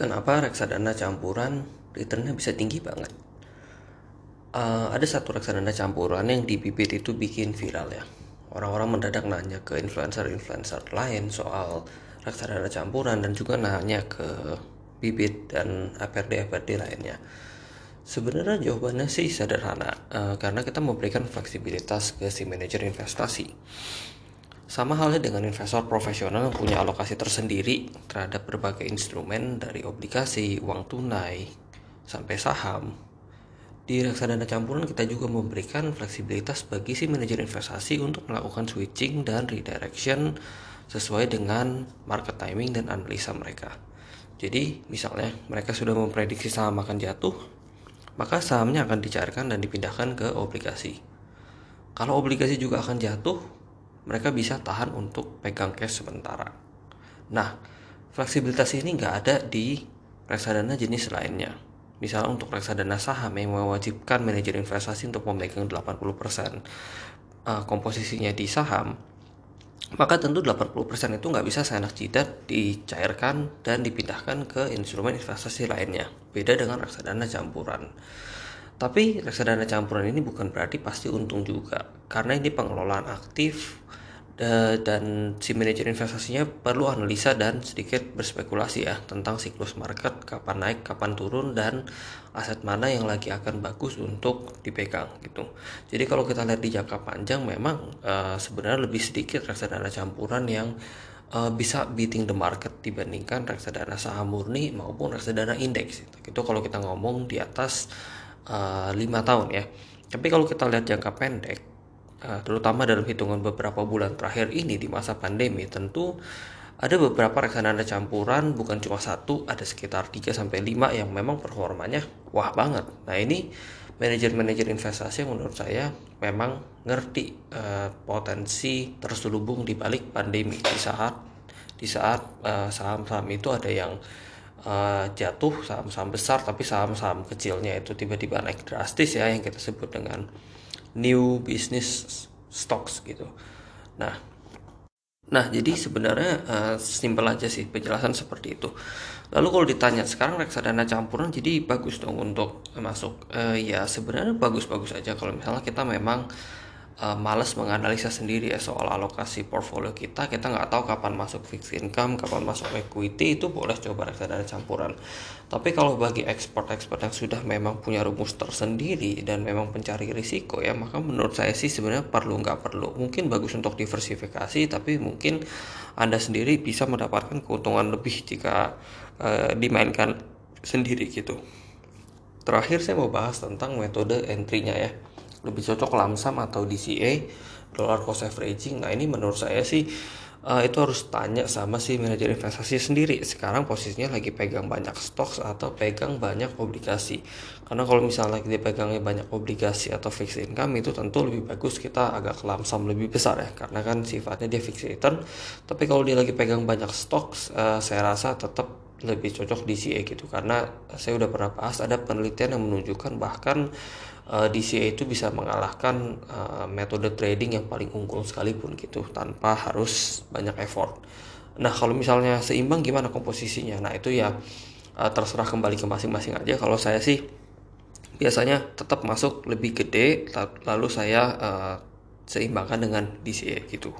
Kenapa reksadana campuran returnnya bisa tinggi banget? Uh, ada satu reksadana campuran yang di bibit itu bikin viral ya. Orang-orang mendadak nanya ke influencer-influencer lain soal reksadana campuran dan juga nanya ke bibit dan APRD-APRD lainnya. Sebenarnya jawabannya sih sederhana, uh, karena kita memberikan fleksibilitas ke si manajer investasi. Sama halnya dengan investor profesional yang punya alokasi tersendiri terhadap berbagai instrumen dari obligasi, uang tunai, sampai saham. Di reksadana campuran kita juga memberikan fleksibilitas bagi si manajer investasi untuk melakukan switching dan redirection sesuai dengan market timing dan analisa mereka. Jadi, misalnya mereka sudah memprediksi saham akan jatuh, maka sahamnya akan dicairkan dan dipindahkan ke obligasi. Kalau obligasi juga akan jatuh, mereka bisa tahan untuk pegang cash sementara. Nah, fleksibilitas ini nggak ada di reksadana jenis lainnya. Misalnya untuk reksadana saham yang mewajibkan manajer investasi untuk memegang 80% uh, komposisinya di saham, maka tentu 80% itu nggak bisa seenak jidat dicairkan dan dipindahkan ke instrumen investasi lainnya. Beda dengan reksadana campuran. Tapi reksadana campuran ini bukan berarti pasti untung juga, karena ini pengelolaan aktif dan si manajer investasinya perlu analisa dan sedikit berspekulasi ya tentang siklus market, kapan naik, kapan turun dan aset mana yang lagi akan bagus untuk dipegang gitu. Jadi kalau kita lihat di jangka panjang memang uh, sebenarnya lebih sedikit reksadana campuran yang uh, bisa beating the market dibandingkan reksadana saham murni maupun reksadana indeks. Itu kalau kita ngomong di atas uh, eh, 5 tahun ya. Tapi kalau kita lihat jangka pendek Eh, terutama dalam hitungan beberapa bulan terakhir ini di masa pandemi tentu ada beberapa reksadana campuran bukan cuma satu ada sekitar 3 sampai 5 yang memang performanya wah banget. Nah, ini manajer-manajer investasi yang menurut saya memang ngerti uh, potensi terselubung di balik pandemi di saat di saat uh, saham-saham itu ada yang uh, jatuh saham-saham besar tapi saham-saham kecilnya itu tiba-tiba naik drastis ya yang kita sebut dengan new business stocks gitu. Nah, nah jadi sebenarnya uh, simpel aja sih penjelasan seperti itu. Lalu kalau ditanya sekarang reksadana campuran jadi bagus dong untuk masuk. Uh, ya sebenarnya bagus-bagus aja kalau misalnya kita memang uh, males menganalisa sendiri ya soal alokasi portfolio kita. Kita nggak tahu kapan masuk fixed income kapan masuk equity itu boleh coba reksadana campuran. Tapi kalau bagi ekspor-ekspor yang sudah memang punya rumus tersendiri dan memang pencari risiko ya maka menurut saya sih sebenarnya perlu nggak perlu. Mungkin bagus untuk diversifikasi tapi mungkin anda sendiri bisa mendapatkan keuntungan lebih jika uh, dimainkan sendiri gitu. Terakhir saya mau bahas tentang metode entry-nya ya lebih cocok lamsam atau DCA dollar cost averaging nah ini menurut saya sih uh, itu harus tanya sama si manajer investasi sendiri. Sekarang posisinya lagi pegang banyak stocks atau pegang banyak obligasi. Karena kalau misalnya dia pegangnya banyak obligasi atau fixed income itu tentu lebih bagus kita agak lamsam lebih besar ya. Karena kan sifatnya dia fixed return. Tapi kalau dia lagi pegang banyak stocks uh, saya rasa tetap lebih cocok DCA gitu. Karena saya udah pernah bahas ada penelitian yang menunjukkan bahkan uh, eh, DCA itu bisa mengalahkan uh, metode trading yang paling unggul sekalipun gitu tanpa harus banyak effort. Nah kalau misalnya seimbang gimana komposisinya? Nah itu ya uh, terserah kembali ke masing-masing aja. Kalau saya sih biasanya tetap masuk lebih gede lalu saya uh, seimbangkan dengan DCA gitu.